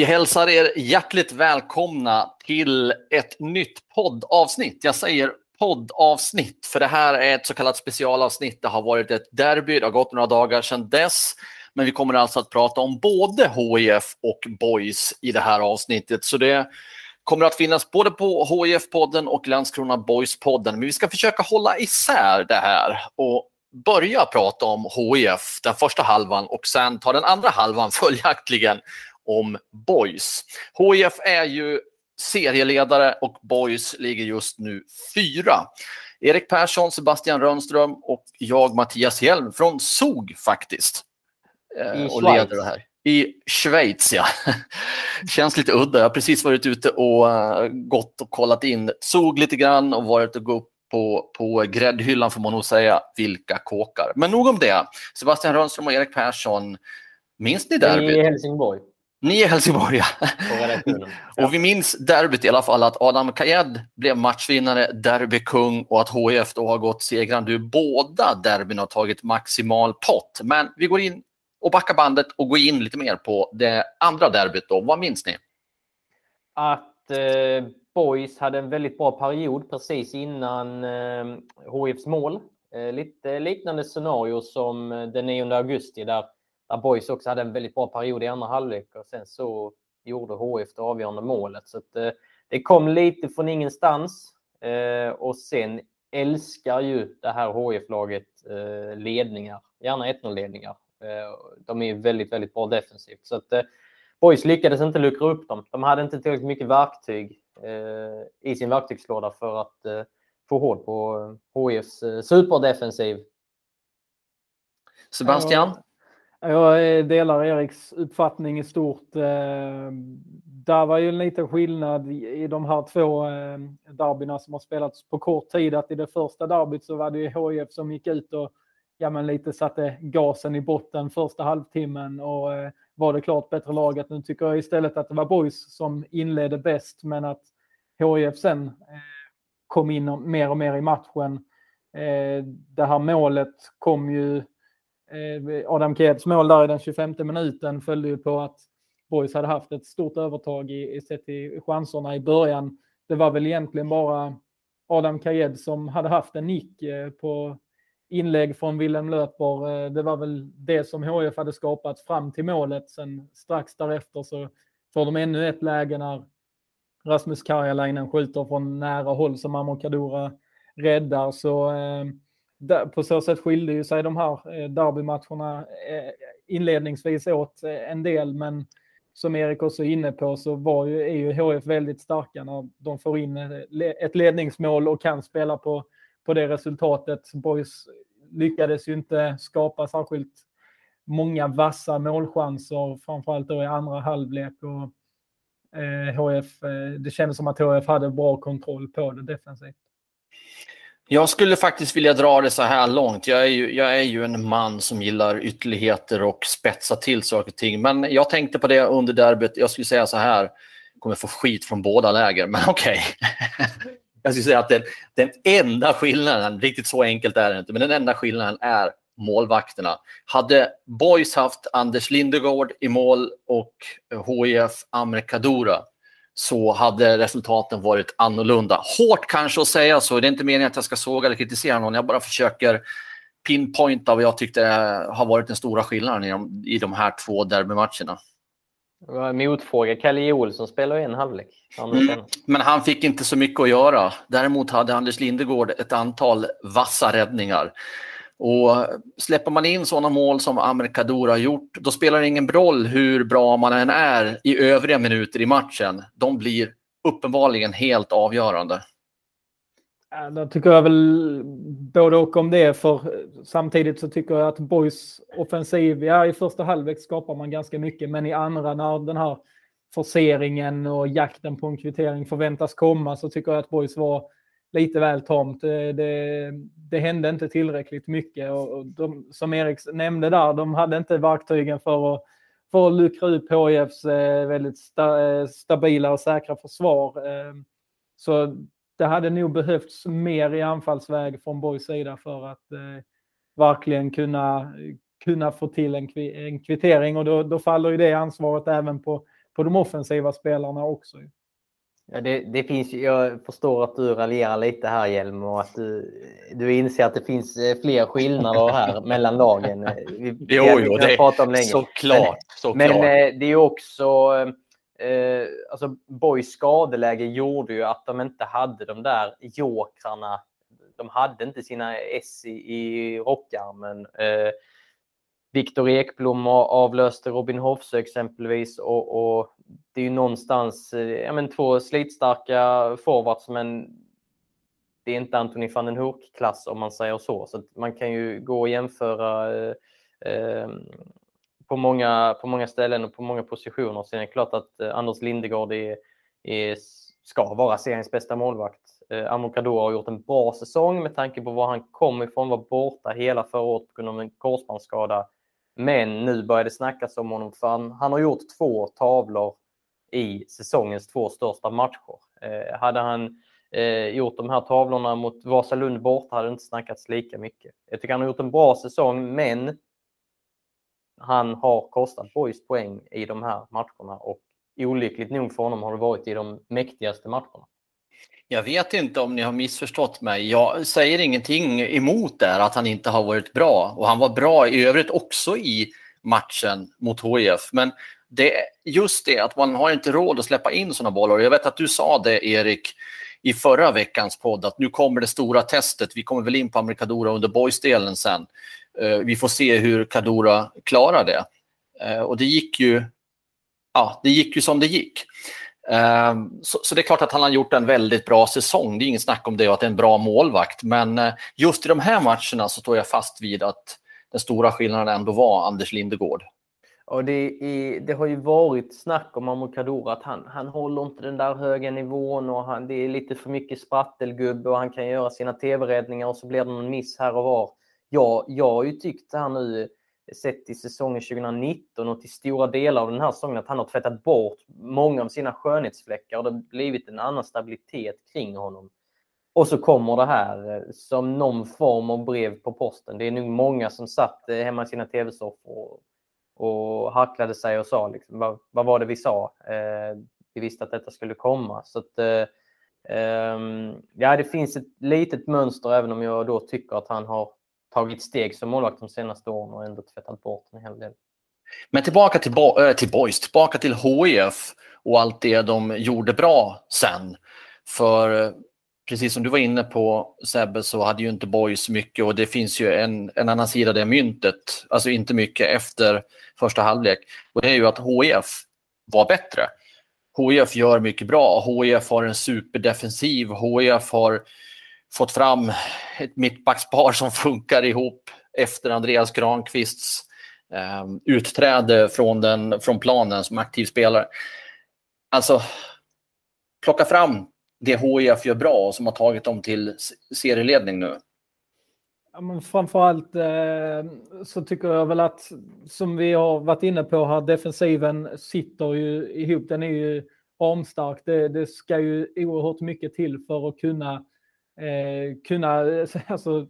Vi hälsar er hjärtligt välkomna till ett nytt poddavsnitt. Jag säger poddavsnitt för det här är ett så kallat specialavsnitt. Det har varit ett derby, det har gått några dagar sedan dess. Men vi kommer alltså att prata om både HIF och Boys i det här avsnittet. Så det kommer att finnas både på HIF-podden och Landskrona Boys-podden. Men vi ska försöka hålla isär det här och börja prata om HIF den första halvan och sen ta den andra halvan följaktligen om Boys. HIF är ju serieledare och Boys ligger just nu fyra. Erik Persson, Sebastian Rönnström och jag Mattias Hjelm från SOG faktiskt. Eh, I och Schweiz. leder det här. I Schweiz, ja. Känns lite udda. Jag har precis varit ute och uh, gått och kollat in SOG lite grann och varit och gå upp på, på gräddhyllan får man nog säga, vilka kåkar. Men nog om det. Sebastian Rönnström och Erik Persson, minns ni derbyt? I Helsingborg. Ni är Helsingborg, och vi minns derbyt i alla fall, att Adam Kajed blev matchvinnare, derbykung och att HIF då har gått segrande ur båda derbyn och tagit maximal pott. Men vi går in och backar bandet och går in lite mer på det andra derbyt. Då. Vad minns ni? Att eh, Boys hade en väldigt bra period precis innan eh, HIFs mål. Eh, lite liknande scenario som den 9 augusti där där Boys också hade en väldigt bra period i andra halvlek och sen så gjorde HF det avgörande målet. Så att, eh, det kom lite från ingenstans eh, och sen älskar ju det här HF-laget eh, ledningar, gärna 1-0-ledningar. Eh, de är väldigt, väldigt bra defensivt. Så att, eh, Boys lyckades inte luckra upp dem. De hade inte tillräckligt mycket verktyg eh, i sin verktygslåda för att få hål på HIFs superdefensiv. Sebastian? Jag eh, delar Eriks uppfattning i stort. Eh, där var ju en liten skillnad i de här två eh, derbyna som har spelats på kort tid. Att i det första derbyt så var det ju HIF som gick ut och ja, men lite satte gasen i botten första halvtimmen och var det klart bättre laget. Nu tycker jag istället att det var Boys som inledde bäst men att HIF sen kom in mer och mer i matchen. Det här målet kom ju Eh, Adam Keds mål där i den 25 minuten följde ju på att Boys hade haft ett stort övertag i, i sett i chanserna i början. Det var väl egentligen bara Adam Kajed som hade haft en nick eh, på inlägg från Willem Löper. Eh, det var väl det som HF hade skapat fram till målet. Sen strax därefter så får de ännu ett läge när Rasmus Karjalainen skjuter från nära håll som Amor Kadura räddar. Så på så sätt skilde ju sig de här eh, derbymatcherna eh, inledningsvis åt eh, en del, men som Erik också är inne på så var ju, är ju HF väldigt starka när de får in ett ledningsmål och kan spela på, på det resultatet. Boys lyckades ju inte skapa särskilt många vassa målchanser, framförallt då i andra halvlek. Och, eh, HF, det kändes som att HF hade bra kontroll på det defensivt. Jag skulle faktiskt vilja dra det så här långt. Jag är, ju, jag är ju en man som gillar ytterligheter och spetsa till saker och ting. Men jag tänkte på det under derbyt. Jag skulle säga så här, jag kommer få skit från båda läger, men okej. Okay. jag skulle säga att den, den enda skillnaden, riktigt så enkelt är det inte, men den enda skillnaden är målvakterna. Hade Boys haft Anders Lindegård i mål och HIF Amr Kadura så hade resultaten varit annorlunda. Hårt kanske att säga så, det är inte meningen att jag ska såga eller kritisera någon, jag bara försöker pinpointa vad jag tyckte har varit den stora skillnaden i de, i de här två derbymatcherna. Motfråga, Kalle Olsson spelar en halvlek. Mm, men han fick inte så mycket att göra. Däremot hade Anders Lindegård ett antal vassa räddningar. Och släpper man in sådana mål som Amerikador har gjort, då spelar det ingen roll hur bra man än är i övriga minuter i matchen. De blir uppenbarligen helt avgörande. Då tycker jag väl både och om det, för samtidigt så tycker jag att Boys offensiv, ja i första halvlek skapar man ganska mycket, men i andra när den här forceringen och jakten på en kvittering förväntas komma så tycker jag att Boys var lite väl tomt. Det, det, det hände inte tillräckligt mycket och de, som Erik nämnde där, de hade inte verktygen för att, för att luckra upp HIFs eh, väldigt sta, eh, stabila och säkra försvar. Så det hade nog behövts mer i anfallsväg från Borgs sida för att verkligen kunna, kunna få till en, en kvittering och då, då faller ju det ansvaret även på, på de offensiva spelarna också. Ja, det, det, finns, jag förstår att du raljerar lite här Hjelm och att du, du inser att det finns eh, fler skillnader här mellan lagen. Vi, jo, jo, det är såklart. Så men, men eh, det är också eh, alltså Boys skadeläge gjorde ju att de inte hade de där jokrarna. De hade inte sina S i, i rockarmen. Eh, Viktor Ekblom avlöste Robin Hoffsö exempelvis och, och, det är ju någonstans eh, ja, men två slitstarka forwards men det är inte Anthony van den Hoek-klass om man säger så. Så man kan ju gå och jämföra eh, ehm, på många, på många ställen och på många positioner. Sen är det klart att eh, Anders Lindegård är, är, ska vara seriens bästa målvakt. Eh, Amokador har gjort en bra säsong med tanke på var han kom ifrån, var borta hela förra året på grund av en korsbandsskada. Men nu börjar det snackas om honom för han, han har gjort två tavlor i säsongens två största matcher. Eh, hade han eh, gjort de här tavlorna mot Vasalund borta hade det inte snackats lika mycket. Jag tycker han har gjort en bra säsong, men han har kostat Boys poäng i de här matcherna och olyckligt nog för honom har det varit i de mäktigaste matcherna. Jag vet inte om ni har missförstått mig. Jag säger ingenting emot det att han inte har varit bra och han var bra i övrigt också i matchen mot HIF. Men det just det att man har inte råd att släppa in sådana bollar. Jag vet att du sa det Erik i förra veckans podd att nu kommer det stora testet. Vi kommer väl in på Amerikadora under boys-delen sen. Eh, vi får se hur Kadura klarar det. Eh, och det gick ju, ja, det gick ju som det gick. Ehm, så, så, det är klart att han har gjort en väldigt bra säsong. Det är inget snack om det och att det är en bra målvakt. Men eh, just i de här matcherna så står jag fast vid att den stora skillnaden ändå var Anders Lindegård. Och det, är, det har ju varit snack om Amokador att han, han håller inte den där höga nivån och han, det är lite för mycket sprattelgubbe och han kan göra sina tv-räddningar och så blir det någon miss här och var jag, jag har ju tyckt här nu, sett i säsongen 2019 och till stora delar av den här säsongen, att han har tvättat bort många av sina skönhetsfläckar och det har blivit en annan stabilitet kring honom. Och så kommer det här eh, som någon form av brev på posten. Det är nog många som satt eh, hemma i sina tv-soffor och hacklade sig och sa liksom, vad, vad var det vi sa? Eh, vi visste att detta skulle komma. Så att, eh, ehm, ja, det finns ett litet mönster även om jag då tycker att han har tagit steg som målvakt de senaste åren och ändå tvättat bort en hel del. Men tillbaka till, bo äh, till Boys, tillbaka till HIF och allt det de gjorde bra sen. För eh, precis som du var inne på Sebbe så hade ju inte Boys mycket och det finns ju en, en annan sida av det myntet, alltså inte mycket efter första halvlek. Och det är ju att HIF var bättre. HIF gör mycket bra. HIF har en superdefensiv. HIF har fått fram ett mittbackspar som funkar ihop efter Andreas Granqvists eh, utträde från, den, från planen som aktiv spelare. Alltså, plocka fram det HIF gör bra och som har tagit dem till serieledning nu. Ja, men framförallt eh, så tycker jag väl att, som vi har varit inne på här, defensiven sitter ju ihop. Den är ju ramstark. Det, det ska ju oerhört mycket till för att kunna eh, kunna alltså,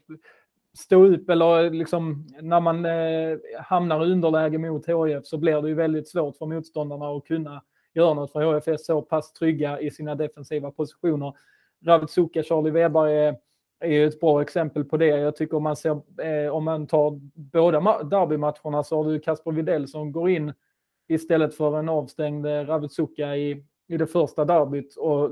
stå upp eller liksom när man eh, hamnar i underläge mot HIF så blir det ju väldigt svårt för motståndarna att kunna göra något för HIF är så pass trygga i sina defensiva positioner. Ravitsuka, Charlie Weber är, är ett bra exempel på det. Jag tycker om man ser, eh, om man tar båda derbymatcherna så har du Kasper Widell som går in istället för en avstängd Ravid Ravitsuka i, i det första derbyt och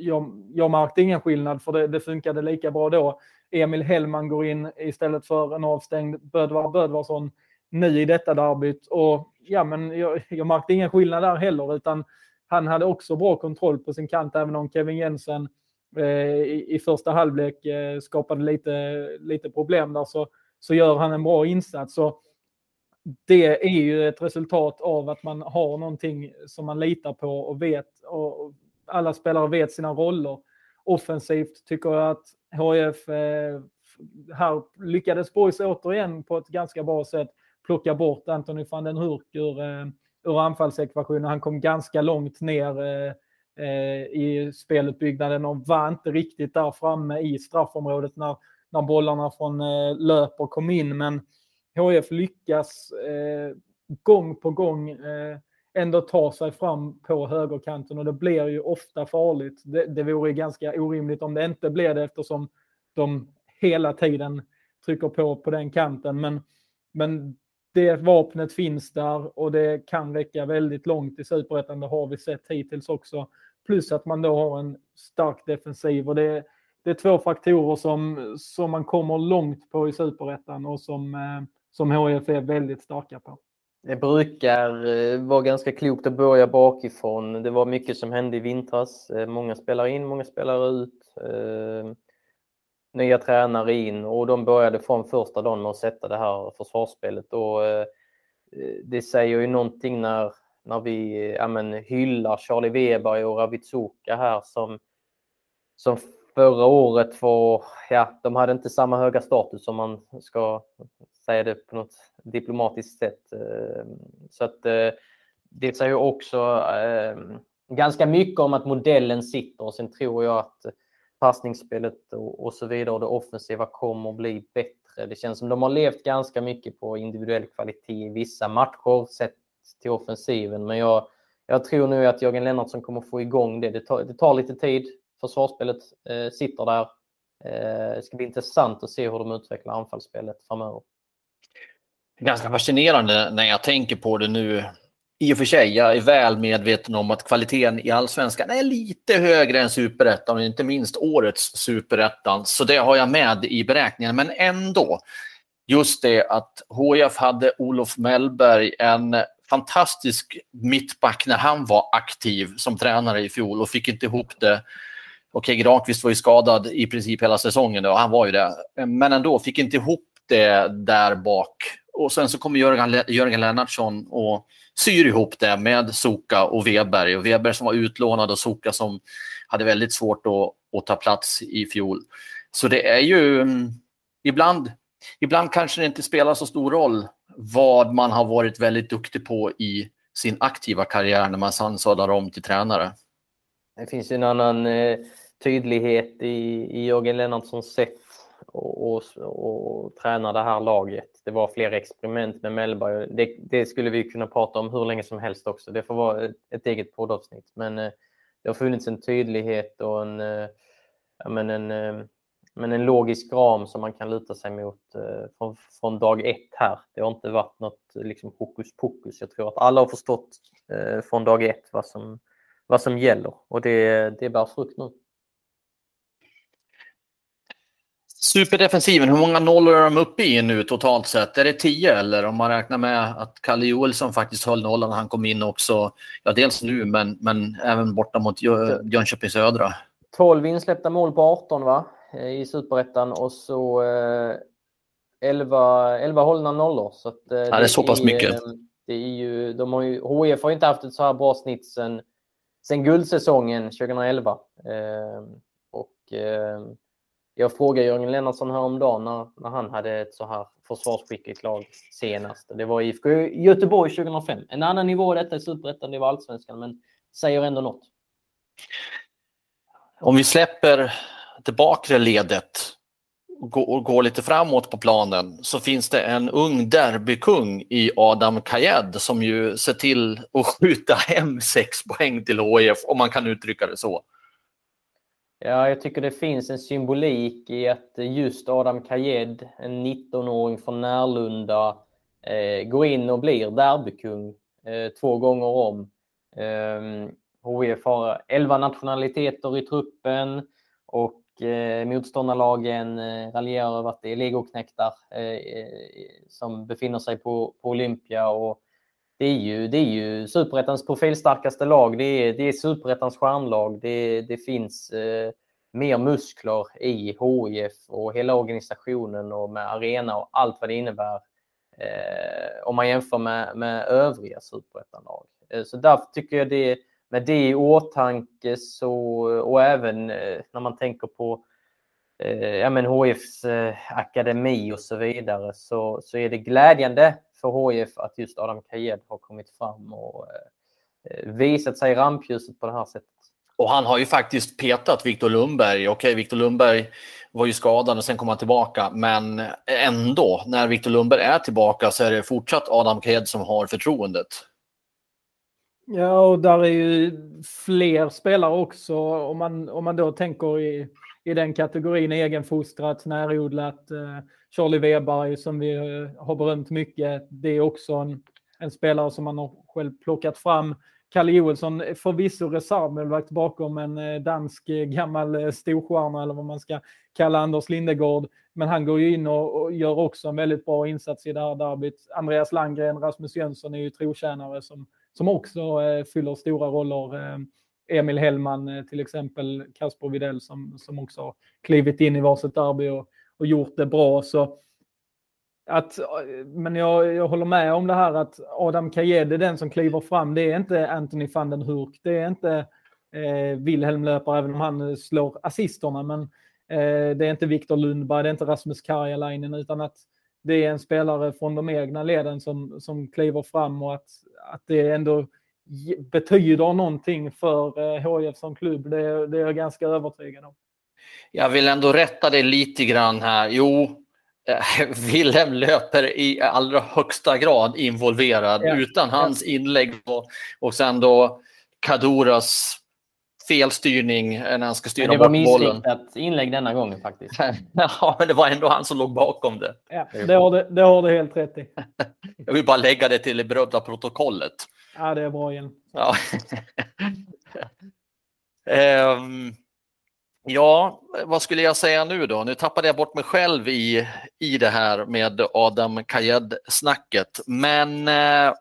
jag, jag märkte ingen skillnad för det, det funkade lika bra då. Emil Hellman går in istället för en avstängd Bödvar Bödvarsson nu i detta derbyt. Och ja, men jag, jag märkte ingen skillnad där heller, utan han hade också bra kontroll på sin kant, även om Kevin Jensen eh, i, i första halvlek eh, skapade lite, lite problem där så, så gör han en bra insats. Så det är ju ett resultat av att man har någonting som man litar på och vet. Och alla spelare vet sina roller. Offensivt tycker jag att HF eh, här lyckades Boys återigen på ett ganska bra sätt plocka bort Anthony van den Hurk ur, eh, ur anfallsekvationen. Han kom ganska långt ner eh, eh, i spelutbyggnaden och var inte riktigt där framme i straffområdet när, när bollarna från eh, löper kom in. Men HF lyckas eh, gång på gång eh, ändå ta sig fram på högerkanten och det blir ju ofta farligt. Det, det vore ganska orimligt om det inte blir det eftersom de hela tiden trycker på på den kanten. Men, men det vapnet finns där och det kan räcka väldigt långt i superettan. Det har vi sett hittills också. Plus att man då har en stark defensiv och det, det är två faktorer som, som man kommer långt på i superettan och som, eh, som HIF är väldigt starka på. Det brukar eh, vara ganska klokt att börja bakifrån. Det var mycket som hände i vintras. Eh, många spelar in, många spelar ut. Eh, nya tränare in och de började från första dagen med att sätta det här försvarsspelet. Och det säger ju någonting när, när vi ja, men, hyllar Charlie Weber och Ravitsuka här som, som förra året var, ja, de hade inte samma höga status som man ska säga det på något diplomatiskt sätt. Ehm, så att eh, det säger också ehm, ganska mycket om att modellen sitter och sen tror jag att passningsspelet och så vidare och det offensiva kommer att bli bättre. Det känns som de har levt ganska mycket på individuell kvalitet i vissa matcher sett till offensiven. Men jag, jag tror nu att Jörgen Lennartsson kommer få igång det. Det tar, det tar lite tid. Försvarsspelet eh, sitter där. Eh, det ska bli intressant att se hur de utvecklar anfallsspelet framöver ganska fascinerande när jag tänker på det nu. I och för sig, jag är väl medveten om att kvaliteten i allsvenskan är lite högre än superettan inte minst årets superettan. Så det har jag med i beräkningen. Men ändå, just det att HIF hade Olof Mellberg, en fantastisk mittback när han var aktiv som tränare i fjol och fick inte ihop det. Okej, Granqvist var ju skadad i princip hela säsongen och han var ju det. Men ändå fick inte ihop det där bak och sen så kommer Jörgen, Jörgen Lennartsson och syr ihop det med Soka och Weber. Och Weber som var utlånad och Soka som hade väldigt svårt att, att ta plats i fjol. Så det är ju mm, ibland, ibland kanske det inte spelar så stor roll vad man har varit väldigt duktig på i sin aktiva karriär när man sen sadlar om till tränare. Det finns ju en annan eh, tydlighet i, i Jörgen Lennartssons sätt och, och, och träna det här laget. Det var fler experiment med Mellberg. Det, det, skulle vi kunna prata om hur länge som helst också. Det får vara ett, ett eget poddavsnitt. Men eh, det har funnits en tydlighet och en, eh, men en, eh, men en logisk ram som man kan luta sig mot eh, från, från, dag ett här. Det har inte varit något eh, liksom, hokus pokus. Jag tror att alla har förstått eh, från dag ett vad som, vad som gäller och det, det bär frukt nu. Superdefensiven, hur många nollor är de uppe i nu totalt sett? Är det tio eller om man räknar med att Kalle Joelsson faktiskt höll nollan när han kom in också? Ja, dels nu men, men även borta mot Jönköping Södra. 12 insläppta mål på 18 va? i Superettan och så eh, 11, 11 hållna nollor. Så att, eh, ja, det är så pass mycket. Eh, det är ju, de har ju, HIF har inte haft ett så här bra snitt sen, sen guldsäsongen 2011. Eh, och eh, jag frågade Jörgen Lennartsson häromdagen när, när han hade ett så här försvarsskickligt lag senast. Det var IFK Göteborg 2005. En annan nivå detta i Superettan, det var allsvenskan, men säger ändå något. Om vi släpper det bakre ledet och går lite framåt på planen så finns det en ung derbykung i Adam Kayed som ju ser till att skjuta hem sex poäng till HIF om man kan uttrycka det så. Ja, jag tycker det finns en symbolik i att just Adam Kajed, en 19-åring från Närlunda, eh, går in och blir derbykung eh, två gånger om. Eh, HIF har 11 nationaliteter i truppen och eh, motståndarlagen eh, raljerar över att det är legoknektar eh, eh som befinner sig på, på Olympia. Och det är ju, det är ju superettans profilstarkaste lag. Det är, det är superettans stjärnlag. Det, det finns eh, mer muskler i HIF och hela organisationen och med arena och allt vad det innebär eh, om man jämför med, med övriga superettanlag. Eh, så därför tycker jag det, med det i åtanke så, och även eh, när man tänker på eh, ja, men HIFs eh, akademi och så vidare så, så är det glädjande för HIF att just Adam Kajed har kommit fram och eh, visat sig i rampljuset på det här sättet. Och han har ju faktiskt petat Viktor Lundberg. Okej, Viktor Lundberg var ju skadad och sen kom han tillbaka. Men ändå, när Viktor Lundberg är tillbaka så är det fortsatt Adam Ked som har förtroendet. Ja, och där är ju fler spelare också. Om man, om man då tänker i, i den kategorin egenfostrat, närodlat. Eh, Charlie Weberg som vi eh, har berömt mycket. Det är också en, en spelare som man har själv plockat fram. Kalle Joelsson, eh, förvisso reservmålvakt bakom en eh, dansk gammal storstjärna eller vad man ska kalla Anders Lindegård. Men han går ju in och, och, gör också en väldigt bra insats i det här derbyt. Andreas Landgren, Rasmus Jönsson är ju trotjänare som, som också eh, fyller stora roller. Eh, Emil Hellman eh, till exempel, Kasper Videll som, som också har klivit in i varsitt derby och, och gjort det bra. Så att, men jag, jag håller med om det här att Adam Kajed är den som kliver fram. Det är inte Anthony van den Hurk. Det är inte eh, Wilhelm Löper, även om han slår assisterna. Men eh, det är inte Viktor Lundberg, det är inte Rasmus Karjalainen, utan att det är en spelare från de egna leden som, som kliver fram och att, att det ändå betyder någonting för eh, HIF som klubb. Det, det är jag ganska övertygad om. Jag vill ändå rätta dig lite grann här. Jo, Wilhelm löper i allra högsta grad involverad ja. utan hans inlägg och, och sen då Kaduras felstyrning när han ska styra bort bollen. Det var missriktat inlägg denna gången faktiskt. ja, men det var ändå han som låg bakom det. Ja, det har du, det har du helt rätt i. Jag vill bara lägga det till det berömda protokollet. Ja, det är bra igen. Ja. um, Ja, vad skulle jag säga nu då? Nu tappade jag bort mig själv i, i det här med Adam Kajed-snacket. Men... Eh,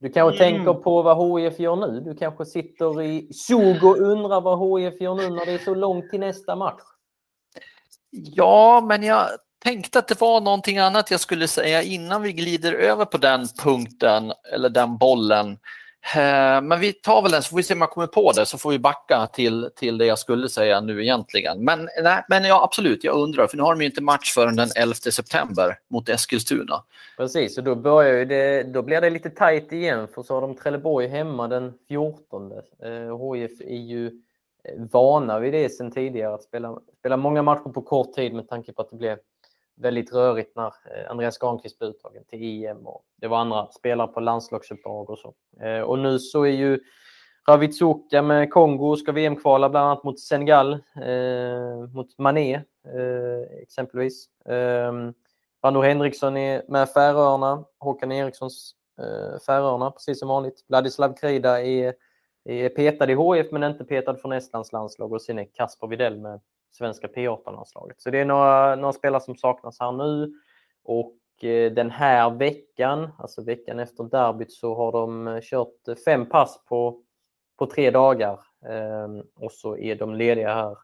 du kanske mm. tänker på vad HIF gör nu? Du kanske sitter i tjog och undrar vad HIF gör nu när det är så långt till nästa match? Ja, men jag tänkte att det var någonting annat jag skulle säga innan vi glider över på den punkten eller den bollen. Eh, men vi tar väl den så får vi se om jag kommer på det så får vi backa till, till det jag skulle säga nu egentligen. Men, nej, men ja, absolut, jag undrar för nu har de ju inte match förrän den 11 september mot Eskilstuna. Precis, och då, börjar det, då blir det lite tajt igen för så har de Trelleborg hemma den 14. Eh, HIF är ju eh, vana vid det sedan tidigare att spela, spela många matcher på kort tid med tanke på att det blev väldigt rörigt när eh, Andreas Granqvist blev uttagen till EM och det var andra spelare på landslagsuppdrag och så. Eh, och nu så är ju Ravitsuka med Kongo ska VM-kvala bland annat mot Senegal, eh, mot Mané eh, exempelvis. Eh, Randor Henriksson är med Färöarna, Håkan Erikssons eh, Färöarna precis som vanligt. Vladislav Krida är, är petad i HF men inte petad från Estlands landslag och sen är Kasper Videll med svenska P18-landslaget. Så det är några, några spelare som saknas här nu. Och eh, den här veckan, alltså veckan efter derbyt, så har de eh, kört eh, fem pass på, på tre dagar. Ehm, och så är de lediga här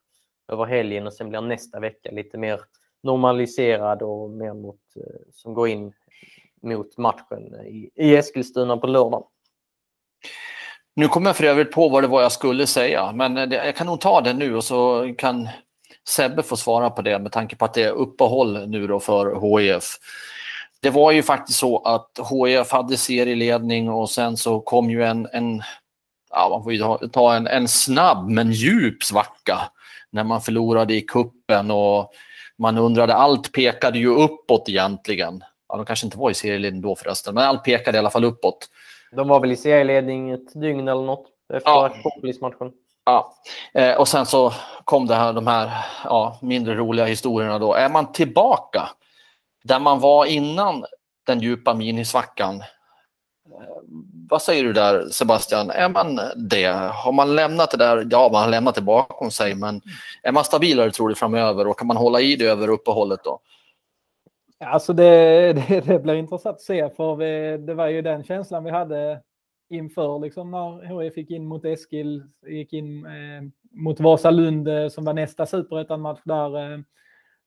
över helgen och sen blir nästa vecka lite mer normaliserad och mer mot, som går in mot matchen i, i Eskilstuna på lördag. Nu kommer jag för övrigt på vad det var jag skulle säga, men jag kan nog ta det nu och så kan Sebbe får svara på det med tanke på att det är uppehåll nu då för HIF. Det var ju faktiskt så att HIF hade serieledning och sen så kom ju en, en ja, man får ju ta en, en snabb men djup svacka när man förlorade i kuppen och man undrade, allt pekade ju uppåt egentligen. Ja, de kanske inte var i serieledning då förresten, men allt pekade i alla fall uppåt. De var väl i serieledning ett dygn eller något efter ja. matchen. Ja, eh, och sen så kom det här, de här ja, mindre roliga historierna då. Är man tillbaka där man var innan den djupa minisvackan? Eh, vad säger du där Sebastian? Är man det? Har man lämnat det där? Ja, man har lämnat det bakom sig, men är man stabilare tror du framöver och kan man hålla i det över uppehållet då? Alltså det, det, det blir intressant att se för vi, det var ju den känslan vi hade inför liksom när HIF gick in mot Eskil, gick in eh, mot Vasalund som var nästa superettan-match där. Eh,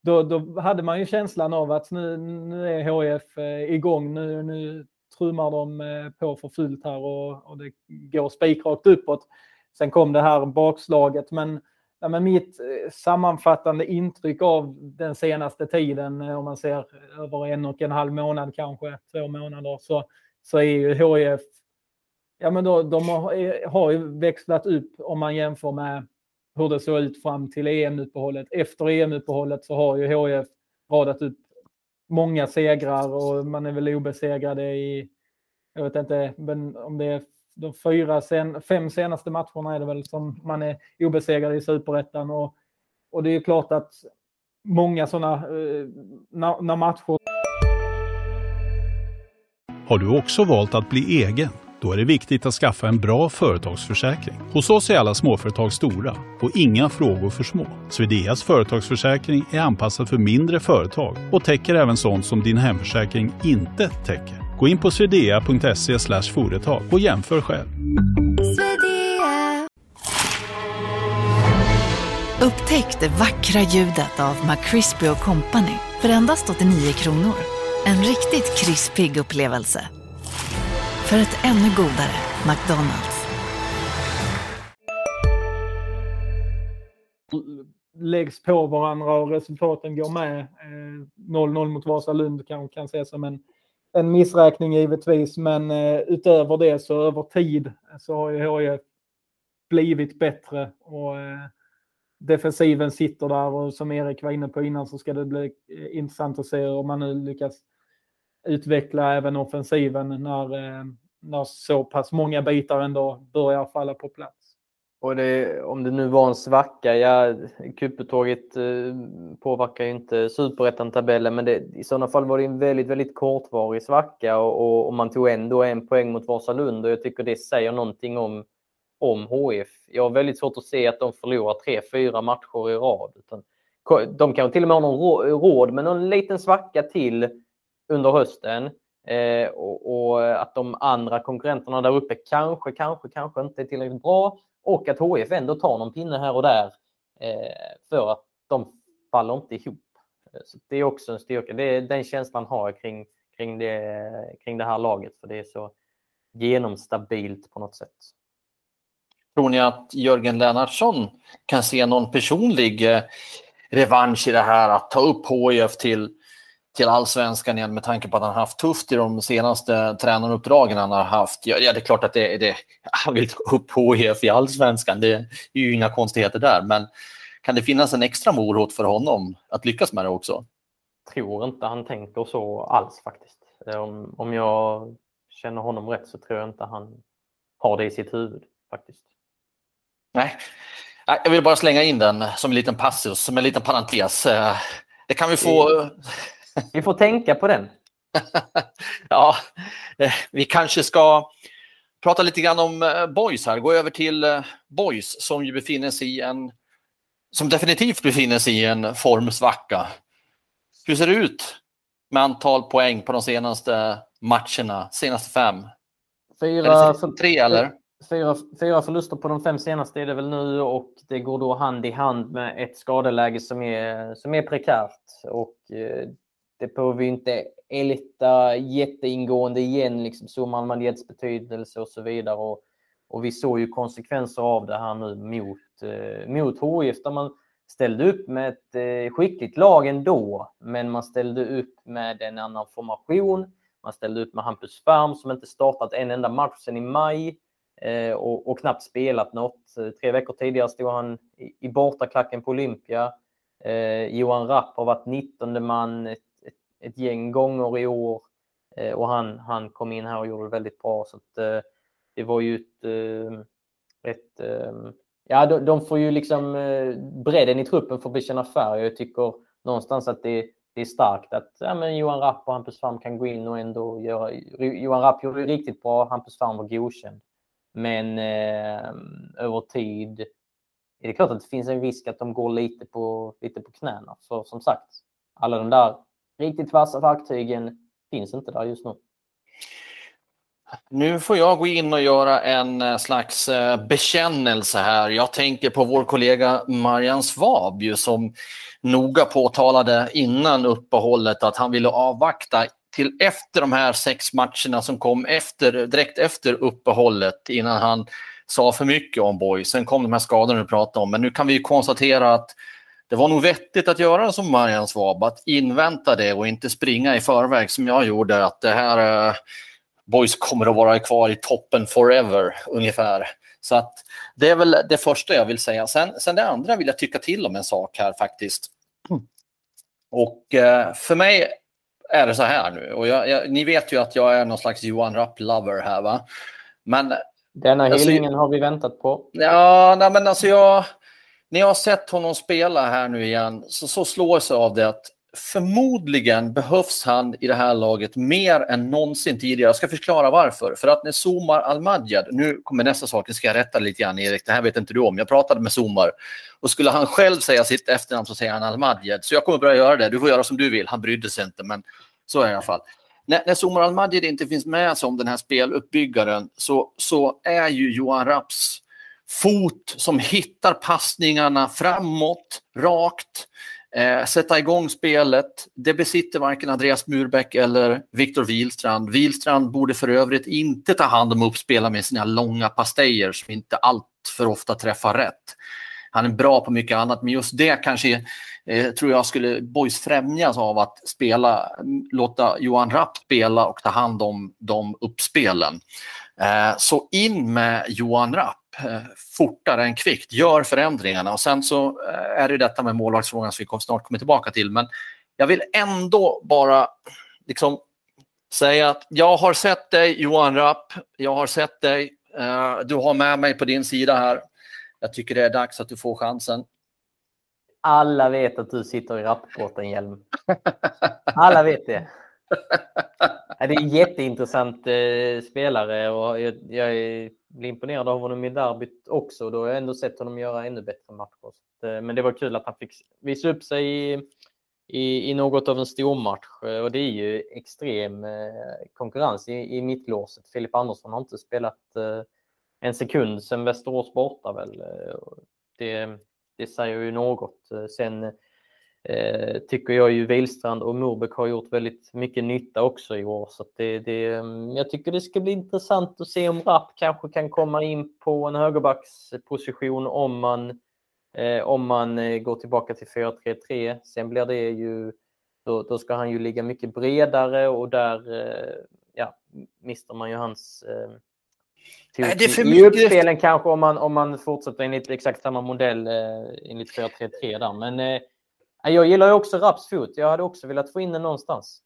då, då hade man ju känslan av att nu, nu är HF eh, igång. Nu, nu trummar de eh, på för fullt här och, och det går spikrakt uppåt. Sen kom det här bakslaget, men Ja, men mitt sammanfattande intryck av den senaste tiden, om man ser över en och en halv månad kanske, två månader, så, så är ju HIF, ja men då, de har, eh, har ju växlat upp om man jämför med hur det såg ut fram till EM-uppehållet. Efter EM-uppehållet så har ju HIF radat upp många segrar och man är väl obesegrade i, jag vet inte om det är de fyra sen, fem senaste matcherna är det väl som man är obesegrad i superettan. Och, och det är klart att många sådana eh, när, när matcher... Har du också valt att bli egen? Då är det viktigt att skaffa en bra företagsförsäkring. Hos oss är alla småföretag stora och inga frågor för små. Swedeas företagsförsäkring är anpassad för mindre företag och täcker även sånt som din hemförsäkring inte täcker. Gå in på swedea.se företag och jämför själv. Upptäck det vackra ljudet av McCrispy Company för endast 89 kronor. En riktigt krispig upplevelse. För ett ännu godare McDonalds. Läggs på varandra och resultaten går med. Eh, 0-0 mot Vasalund kan, kan ses som en en missräkning givetvis, men eh, utöver det så över tid så har ju HIF blivit bättre och eh, defensiven sitter där och som Erik var inne på innan så ska det bli intressant att se om man nu lyckas utveckla även offensiven när, eh, när så pass många bitar ändå börjar falla på plats. Och det, om det nu var en svacka, ja, kuppetåget eh, påverkar ju inte superettan-tabellen, men det, i sådana fall var det en väldigt, väldigt kortvarig svacka och, och, och man tog ändå en poäng mot Vasalund och jag tycker det säger någonting om, om HF. Jag har väldigt svårt att se att de förlorar tre, fyra matcher i rad. Utan, de kan till och med ha någon råd med någon liten svacka till under hösten. Eh, och, och, att de andra konkurrenterna där uppe kanske, kanske, kanske inte är tillräckligt bra. Och att HF ändå tar någon pinne här och där eh, för att de faller inte ihop. Så det är också en styrka. Det är den känslan har jag kring, kring, det, kring det här laget. För det är så genomstabilt på något sätt. Tror ni att Jörgen Lennartsson kan se någon personlig eh, revansch i det här att ta upp HIF till till allsvenskan igen med tanke på att han haft tufft i de senaste tränaruppdragen han har haft. Ja, det är klart att det, det, han vill ta upp HIF i allsvenskan. Det är ju inga konstigheter där. Men kan det finnas en extra morot för honom att lyckas med det också? Tror inte han tänker så alls faktiskt. Om, om jag känner honom rätt så tror jag inte han har det i sitt huvud faktiskt. Nej, jag vill bara slänga in den som en liten passus, som en liten parentes. Det kan vi få vi får tänka på den. ja, eh, vi kanske ska prata lite grann om eh, Boys här. Gå över till eh, Boys som ju befinner sig i en som definitivt befinner sig i en formsvacka. Hur ser det ut med antal poäng på de senaste matcherna, senaste fem? Fyra, tre eller? Fyra, fyra förluster på de fem senaste är det väl nu och det går då hand i hand med ett skadeläge som är, som är prekärt. Och det behöver vi inte älta jätteingående igen, liksom summan Manjets betydelse och så vidare. Och, och vi såg ju konsekvenser av det här nu mot, eh, mot HIF där man ställde upp med ett eh, skickligt lag ändå, men man ställde upp med en annan formation. Man ställde upp med Hampus Färm som inte startat en enda match sedan i maj eh, och, och, knappt spelat något. Tre veckor tidigare stod han i, i bortaklacken på Olympia. Eh, Johan Rapp har varit 19 man ett gäng gånger i år eh, och han, han kom in här och gjorde det väldigt bra. Så att, eh, det var ju ett, eh, ett eh, ja, de, de, får ju liksom eh, bredden i truppen för att bekänna färg. Jag tycker någonstans att det, det är starkt att ja, men Johan Rapp och Hampus Farm kan gå in och ändå göra... Johan Rapp gjorde det riktigt bra, Hampus Farm var godkänd. Men eh, över tid är det klart att det finns en risk att de går lite på, lite på knäna. För som sagt, alla de där riktigt vassa verktygen finns inte där just nu. Nu får jag gå in och göra en eh, slags eh, bekännelse här. Jag tänker på vår kollega Marian Svab som noga påtalade innan uppehållet att han ville avvakta till efter de här sex matcherna som kom efter, direkt efter uppehållet innan han sa för mycket om Boy. Sen kom de här skadorna du pratade om, men nu kan vi konstatera att det var nog vettigt att göra som Marian Svab, att invänta det och inte springa i förväg som jag gjorde. Att det här uh, Boys kommer att vara kvar i toppen forever ungefär. Så att det är väl det första jag vill säga. Sen, sen det andra vill jag tycka till om en sak här faktiskt. Och uh, för mig är det så här nu. Och jag, jag, ni vet ju att jag är någon slags Johan Rapp-lover här va. Men... Denna alltså, hyllningen har vi väntat på. Ja, nej, men alltså jag... När jag har sett honom spela här nu igen så, så slår jag av det att förmodligen behövs han i det här laget mer än någonsin tidigare. Jag ska förklara varför. För att när Somar Almadjad, nu kommer nästa sak, nu ska jag rätta lite grann Erik, det här vet inte du om. Jag pratade med Somar och skulle han själv säga sitt efternamn så säger han Almadjad. Så jag kommer börja göra det. Du får göra som du vill. Han brydde sig inte, men så är det i alla fall. När, när Somar Almadjad inte finns med som den här speluppbyggaren så, så är ju Johan Raps fot som hittar passningarna framåt, rakt, eh, sätta igång spelet. Det besitter varken Andreas Murbeck eller Viktor Wihlstrand. Wihlstrand borde för övrigt inte ta hand om uppspelare med sina långa pastejer som inte allt för ofta träffar rätt. Han är bra på mycket annat, men just det kanske eh, tror jag skulle Boys främjas av att spela, mm, låta Johan Rapp spela och ta hand om de uppspelen. Eh, så in med Johan Rapp eh, fortare än kvickt, gör förändringarna och sen så eh, är det detta med målvaktsfrågan som vi snart kommer tillbaka till. Men jag vill ändå bara liksom säga att jag har sett dig Johan Rapp, jag har sett dig, du har med mig på din sida här. Jag tycker det är dags att du får chansen. Alla vet att du sitter i rappbåten, Hjelm. Alla vet det. Det är en jätteintressant eh, spelare och jag, jag blir imponerad av honom i derbyt också. Då har jag ändå sett honom göra ännu bättre matcher. Eh, men det var kul att han fick visa upp sig i, i, i något av en stormatch eh, och det är ju extrem eh, konkurrens i, i mittlåset. Filip Andersson har inte spelat eh, en sekund sedan Västerås borta väl. Eh, det, det säger ju något. Sen eh, tycker jag ju Wihlstrand och Murbeck har gjort väldigt mycket nytta också i år. Så det, det, mm, jag tycker det ska bli intressant att se om Rapp kanske kan komma in på en högerbacksposition om man, eh, om man eh, går tillbaka till 4-3-3. Sen blir det ju, då, då, ska han ju ligga mycket bredare och där eh, ja, mister man ju hans eh, till, Nej, det är för I uppspelen kanske om man, om man fortsätter enligt exakt samma modell eh, enligt 4-3-3 där. Men eh, jag gillar ju också Raps fot. Jag hade också velat få in den någonstans.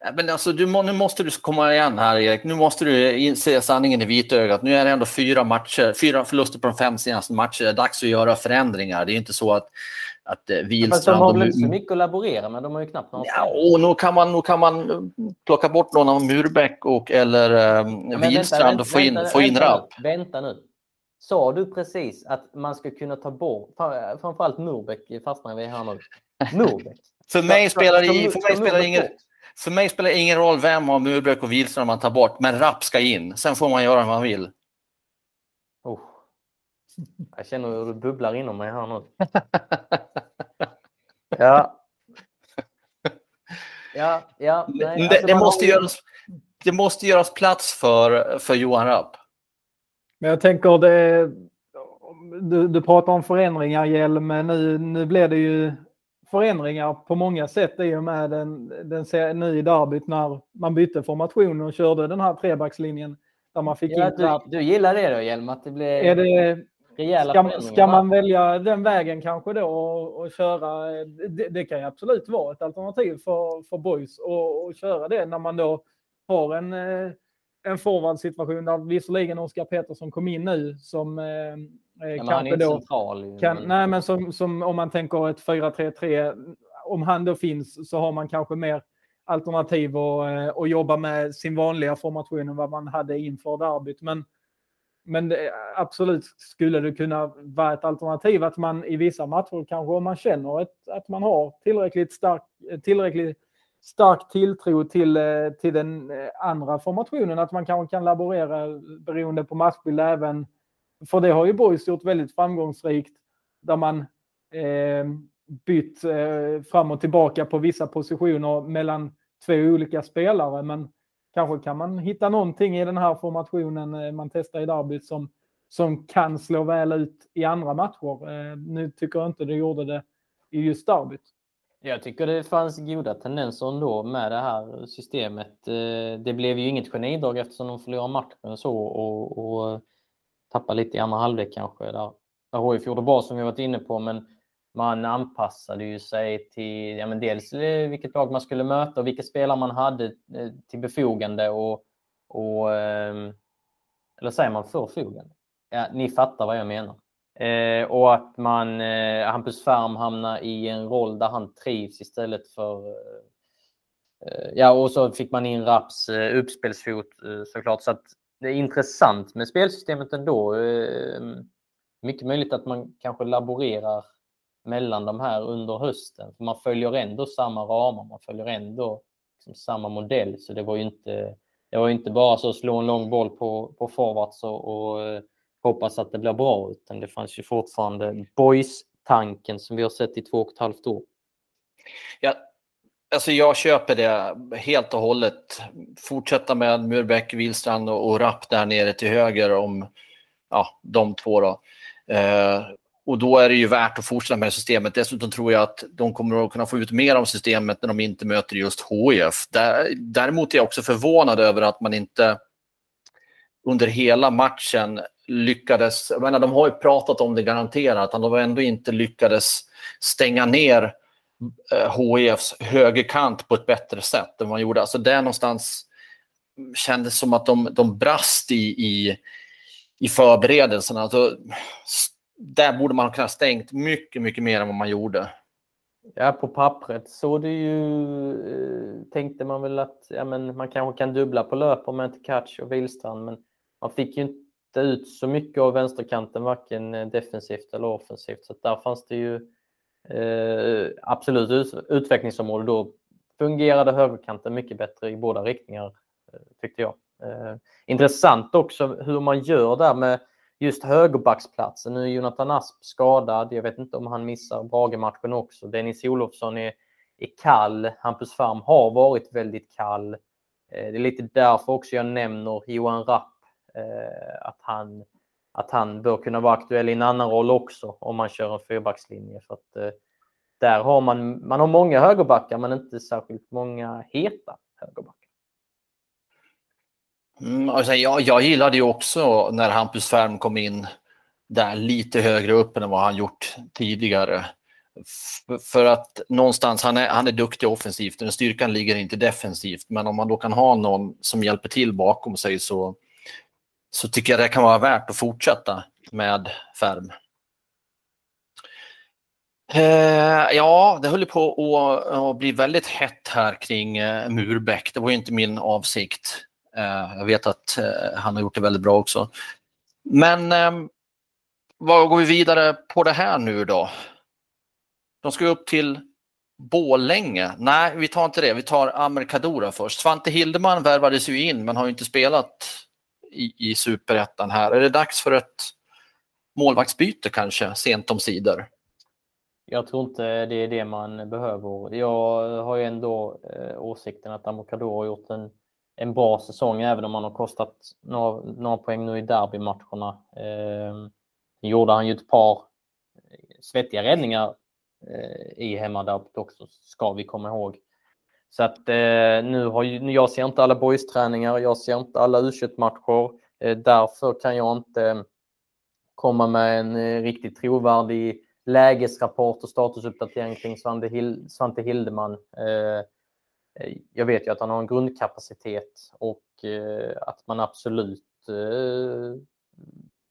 Ja, men alltså, du, nu måste du komma igen här, Erik. Nu måste du se sanningen i vitögat. Nu är det ändå fyra matcher, fyra förluster på de fem senaste matcherna. Det är dags att göra förändringar. Det är inte så att att eh, Wihlstrand... de har väl inte så mycket att laborera med, de har ju knappt någon Ja, och nu kan, man, nu kan man plocka bort någon av Murbeck och, eller um, Wihlstrand och få in, vänta, få in vänta, Rapp. Vänta nu. Sa du precis att man ska kunna ta bort, framförallt Murbeck fastnar vi här nu. Murbeck? för mig spelar det för mig spelar ingen, för mig spelar ingen roll vem av Murbeck och Wihlström man tar bort, men Rapp ska in. Sen får man göra vad man vill. Oh. Jag känner hur det bubblar inom mig här nu. ja. Ja, ja. Nej, alltså det, måste har... göras, det måste göras plats för, för Johan Rapp. Men jag tänker det, du, du pratar om förändringar Hjelm, men nu, nu blir det ju förändringar på många sätt i och med den, den nu i derbyt när man bytte formation och körde den här trebackslinjen. Där man fick ja, du, du gillar det då Hjelm, att det blir är det, rejäla ska, förändringar? Ska man välja den vägen kanske då och, och köra, det, det, kan ju absolut vara ett alternativ för, för boys och, köra det när man då har en eh, en forwardsituation där visserligen Oskar Pettersson kom in nu som eh, eh ja, kanske då... Central, kan, nej, men som, som om man tänker ett 4-3-3, om han då finns så har man kanske mer alternativ att, eh, att jobba med sin vanliga formation än vad man hade inför derbyt. Men, men det, absolut skulle det kunna vara ett alternativ att man i vissa matcher kanske om man känner ett, att man har tillräckligt stark, tillräckligt stark tilltro till, eh, till den eh, andra formationen, att man kanske kan laborera beroende på matchbild även. För det har ju Boys gjort väldigt framgångsrikt, där man eh, bytt eh, fram och tillbaka på vissa positioner mellan två olika spelare. Men kanske kan man hitta någonting i den här formationen eh, man testar i derbyt som, som kan slå väl ut i andra matcher. Eh, nu tycker jag inte det gjorde det i just derbyt. Jag tycker det fanns goda tendenser ändå med det här systemet. Eh, det blev ju inget genidrag eftersom de förlorade matchen så och, och tappade lite i andra halvlek kanske. Där, där HIF gjorde bra som vi varit inne på, men man anpassade ju sig till ja, men dels eh, vilket lag man skulle möta och vilka spelare man hade eh, till befogande och, och ehm, eller säger man förfogande? Ja, ni fattar vad jag menar. Eh, och att man, eh, Hampus Färm hamnar i en roll där han trivs istället för... Eh, eh ja, och så fick man in Raps eh, uppspelsfot eh, såklart. Så att det är intressant med spelsystemet ändå. Eh, mycket möjligt att man kanske laborerar mellan de här under hösten. För man följer ändå samma ramar, man följer ändå liksom samma modell. Så det var ju inte, det var inte bara så att slå en lång boll på, på forwards och, och eh, hoppas att det blir bra, utan det fanns ju fortfarande boys-tanken som vi har sett i två och ett halvt år. Ja, alltså jag köper det helt och hållet. Fortsätta med Murbeck, Wilstrand och, och Rapp där nere till höger om ja, de två. Då. Eh, och då är det ju värt att fortsätta med systemet. Dessutom tror jag att de kommer att kunna få ut mer av systemet när de inte möter just HIF. Däremot är jag också förvånad över att man inte under hela matchen lyckades, jag menar, de har ju pratat om det garanterat, att de ändå inte lyckades stänga ner eh, HIFs högerkant på ett bättre sätt än man gjorde. Alltså där någonstans kändes som att de, de brast i, i, i förberedelserna. Alltså, där borde man ha kunnat stängt mycket, mycket mer än vad man gjorde. Ja, på pappret så det ju eh, tänkte man väl att ja, men man kanske kan dubbla på löp om inte Catch och Wihlstrand, men man fick ju inte ut så mycket av vänsterkanten, varken eh, defensivt eller offensivt. Så där fanns det ju eh, absolut utvecklingsområde. Då fungerade högerkanten mycket bättre i båda riktningar, eh, tyckte jag. Eh, intressant också hur man gör där med just högerbacksplatsen. Nu är Jonathan Asp skadad. Jag vet inte om han missar Brage-matchen också. Dennis Olofsson är, är kall. Hampus Farm har varit väldigt kall. Eh, det är lite därför också jag nämner Johan Rapp. Eh, att han, att han bör kunna vara aktuell i en annan roll också om man kör en fyrbackslinje. För att, eh, där har man, man har många högerbackar men inte särskilt många heta högerbackar. Mm, alltså jag, jag gillade ju också när Hampus Färm kom in där lite högre upp än vad han gjort tidigare. för att någonstans, han är, han är duktig offensivt, den styrkan ligger inte defensivt, men om man då kan ha någon som hjälper till bakom sig så, så tycker jag det kan vara värt att fortsätta med Färm. Eh, ja, det höll på att, att, bli väldigt hett här kring eh, Murbeck. Det var ju inte min avsikt. Eh, jag vet att eh, han har gjort det väldigt bra också. Men eh, vad går vi vidare på det här nu då? De ska upp till Bålänge. Nej, vi tar inte det. Vi tar Amerikadora först. Svante Hildeman värvades ju in men har inte spelat i, i superettan här. Är det dags för ett målvaktsbyte kanske, sent om sidor? Jag tror inte det är det man behöver. Jag har ju ändå eh, åsikten att Amokador har gjort en en bra säsong även om han har kostat några, några poäng nu i derbymatcherna. Eh, gjorde han ju ett par eh, svettiga räddningar eh, i hemmaderbyt också, ska vi komma ihåg. Så att eh, nu har ju, jag ser inte alla boys-träningar, jag ser inte alla U21 matcher. eh, Därför kan jag inte eh, komma med en eh, riktigt trovärdig lägesrapport och statusuppdatering kring Svante, Hil Svante Hildeman. Eh, eh, jag vet ju att han har en grundkapacitet och eh, att man absolut eh,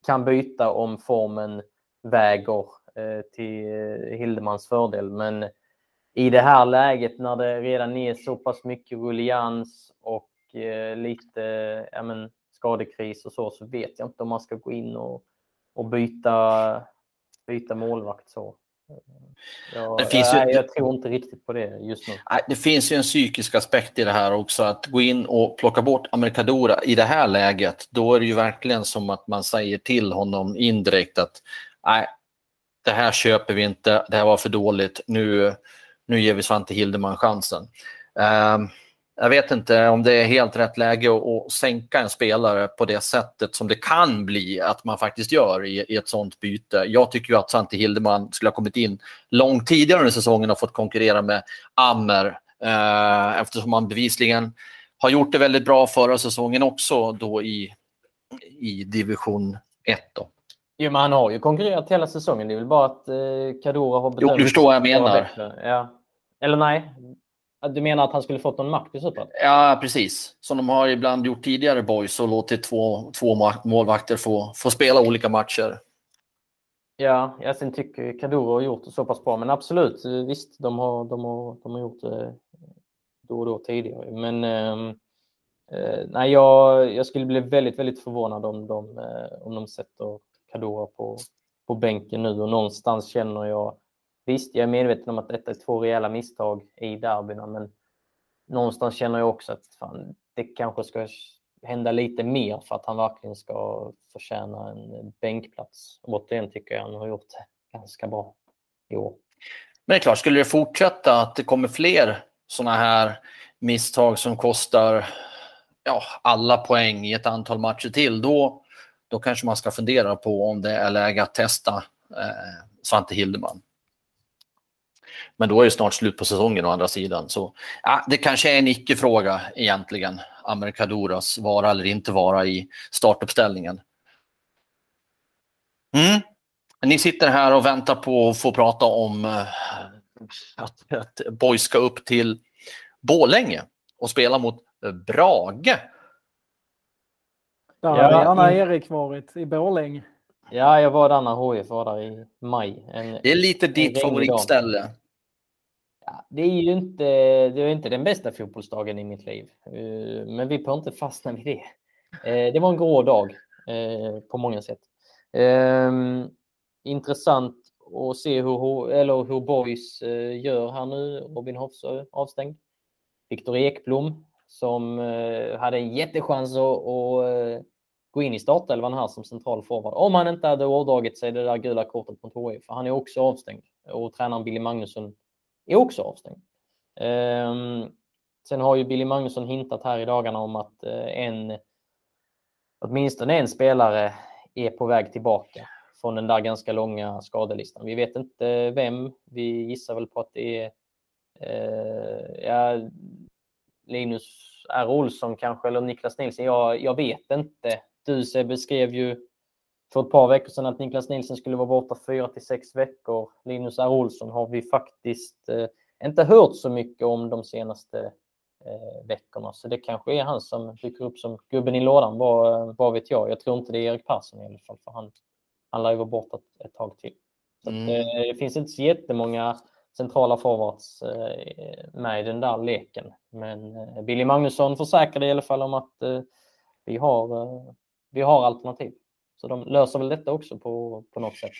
kan byta om formen väger eh, till Hildemans fördel. Men i det här läget när det redan är så pass mycket rullians och lite ja, men, skadekris och så, så vet jag inte om man ska gå in och, och byta, byta målvakt så. Ja, det finns nej, ju... Jag tror inte riktigt på det just nu. Nej, det finns ju en psykisk aspekt i det här också. Att gå in och plocka bort Amerikadora i det här läget, då är det ju verkligen som att man säger till honom indirekt att nej, det här köper vi inte, det här var för dåligt, nu, nu ger vi Svante Hildeman chansen. Um, jag vet inte om det är helt rätt läge att, sänka en spelare på det sättet som det kan bli att man faktiskt gör i, i ett sånt byte. Jag tycker ju att Svante Hildeman skulle ha kommit in långt tidigare under säsongen och fått konkurrera med Ammer eh, eftersom han bevisligen har gjort det väldigt bra förra säsongen också då i, i division 1. Då. Jo, men han har ju konkurrerat hela säsongen. Det är väl bara att eh, Kadura har bedömt... Jo, du förstår vad jag menar. Ja. Eller nej, du menar att han skulle fått någon makt i Superettan? Ja, precis. Som de har ibland gjort tidigare, boys, och låtit två, två målvakter få, få spela olika matcher. Ja, jag sen tycker Kaduro har gjort det så pass bra, men absolut, visst, de har, de har, de har gjort det då och då tidigare. Men ehm, eh, nej, jag, jag skulle bli väldigt, väldigt förvånad om de, eh, om de sätter Kaduro på, på bänken nu och någonstans känner jag Visst, jag är medveten om att detta är två rejäla misstag i derbyna, men någonstans känner jag också att fan, det kanske ska hända lite mer för att han verkligen ska förtjäna en bänkplats. Återigen tycker jag han har gjort det ganska bra i år. Men det är klart, skulle det fortsätta att det kommer fler sådana här misstag som kostar ja, alla poäng i ett antal matcher till, då, då kanske man ska fundera på om det är läge att testa eh, Svante Hildeman. Men då är det snart slut på säsongen å andra sidan. Så ja, det kanske är en icke-fråga egentligen, Amerikadoras vara eller inte vara i startuppställningen. Mm. Ni sitter här och väntar på att få prata om uh, att, att Boys ska upp till Bålänge och spela mot Brage. Där har ja, Anna-Erik varit, i Borlänge. Ja, jag var där när HIF var där i maj. En, det är lite ditt favoritställe. Ja, det är ju inte, det är inte den bästa fotbollsdagen i mitt liv, eh, men vi får inte fastna vid det. Eh, det var en grå dag eh, på många sätt. Ehm, intressant att se hur, eller hur Boys gör här nu. Robin Hofsö avstängd. Viktor Ekblom som hade en jättechans att, gå in i startelvan här som central forward. Om han inte hade ådragit sig det där gula kortet mot HIF. Han är också avstängd. Och tränaren Billy Magnusson är också avstängd. Ehm, sen har ju Billy Magnusson hintat här i dagarna om att eh, en, åtminstone en spelare är på väg tillbaka från den där ganska långa skadelistan. Vi vet inte vem. Vi gissar väl på att det är eh, ja, Linus R. Olsson kanske, eller Niklas Nilsson. Jag, jag vet inte. Du beskrev ju för ett par veckor sedan att Niklas Nilsson skulle vara borta fyra till sex veckor. Linus R. Olsson har vi faktiskt eh, inte hört så mycket om de senaste eh, veckorna. Så det kanske är han som dyker upp som gubben i lådan, vad, vad vet jag. Jag tror inte det är Erik Persson i alla fall, för han, han lär ju vara borta ett, ett tag till. Så mm. att, eh, det finns inte så jättemånga centrala forwards eh, med i den där leken. Men eh, Billy Magnusson försäkrade i alla fall om att eh, vi, har, vi har alternativ. Så de löser väl detta också på, på något sätt.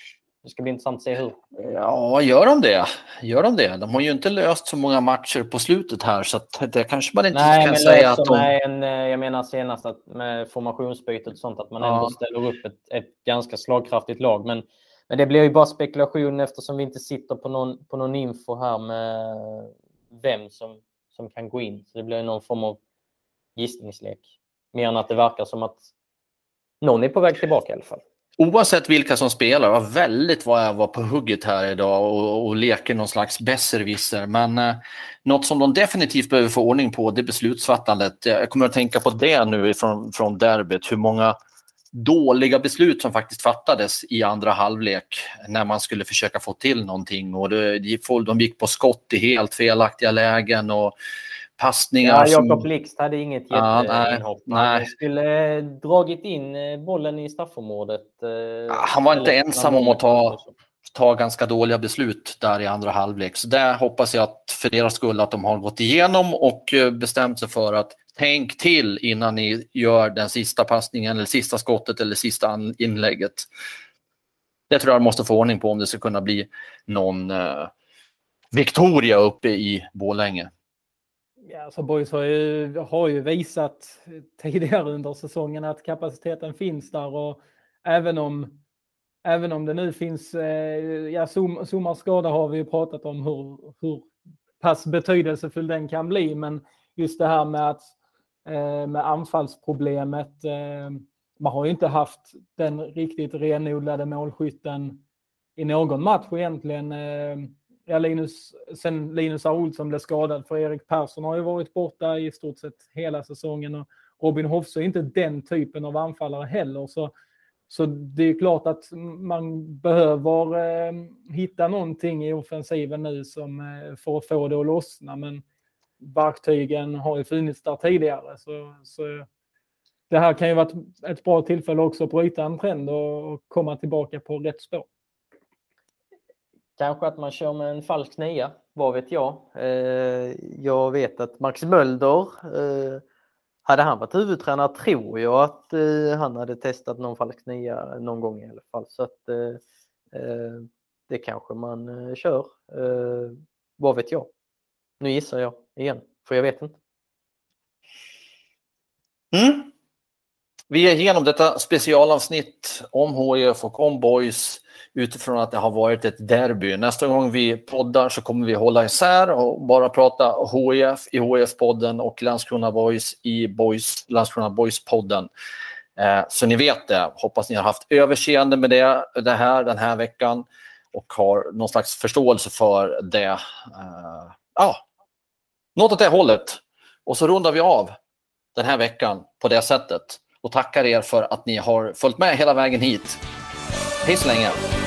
Det ska bli intressant att se hur. Ja, gör de det? Gör de det? De har ju inte löst så många matcher på slutet här så det kanske man inte Nej, kan säga att de... En, eh, jag menar senast att med formationsbytet och sånt att man ja. ändå ställer upp ett, ett ganska slagkraftigt lag. Men, men det blir ju bara spekulation eftersom vi inte sitter på någon, på någon info här med vem som, som kan gå in. Så det blir någon form av gissningslek. Mer än att det verkar som att någon är på väg tillbaka i alla fall. Oavsett vilka som spelar, var väldigt vad jag var på hugget här idag och, och leker någon slags besserwisser. Men eh, något som de definitivt behöver få ordning på det är beslutsfattandet. Jag kommer att tänka på det nu från, från derbyt, hur många dåliga beslut som faktiskt fattades i andra halvlek när man skulle försöka få till någonting. Och det, de gick på skott i helt felaktiga lägen. och passningar. Ja, Jakob som... Blixt hade inget jätteinhopp. Ja, han skulle dragit in eh, bollen i straffområdet. Eh, ja, han var inte ensam om att ta, ta ganska dåliga beslut där i andra halvlek. Så där hoppas jag att för deras skull att de har gått igenom och eh, bestämt sig för att tänk till innan ni gör den sista passningen eller sista skottet eller sista inlägget. Det tror jag måste få ordning på om det ska kunna bli någon eh, Victoria uppe i Borlänge. Ja, alltså Boys har ju, har ju visat tidigare under säsongen att kapaciteten finns där och även om, även om det nu finns, eh, ja Sommars skada har vi ju pratat om hur, hur pass betydelsefull den kan bli, men just det här med att eh, med anfallsproblemet, eh, man har ju inte haft den riktigt renodlade målskytten i någon match egentligen ja, Linus, sen Linus A. Olsson blev skadad, för Erik Persson har ju varit borta i stort sett hela säsongen och Robin Hofse är inte den typen av anfallare heller. Så, så det är klart att man behöver eh, hitta någonting i offensiven nu som, eh, för att få det att lossna. Men verktygen har ju funnits där tidigare. Så, så det här kan ju vara ett, ett bra tillfälle också att bryta en trend och, och komma tillbaka på rätt spår. Kanske att man kör med en falsk nia, vad vet jag. Eh, jag vet att Max Mölder, eh, hade han varit huvudtränare tror jag att eh, han hade testat någon falsk nia någon gång i alla fall. Så att eh, eh, det kanske man eh, kör. Vad vet jag? Nu gissar jag igen, för jag vet inte. Mm. Vi är igenom detta specialavsnitt om HIF och om Boys utifrån att det har varit ett derby. Nästa gång vi poddar så kommer vi hålla isär och bara prata HIF i HIF-podden och Landskrona Boys i Boys, Landskrona Boys-podden. Eh, så ni vet det. Hoppas ni har haft överseende med det, det här den här veckan och har någon slags förståelse för det. Eh, ah, något åt det hållet. Och så rundar vi av den här veckan på det sättet och tackar er för att ni har följt med hela vägen hit. Hej så länge!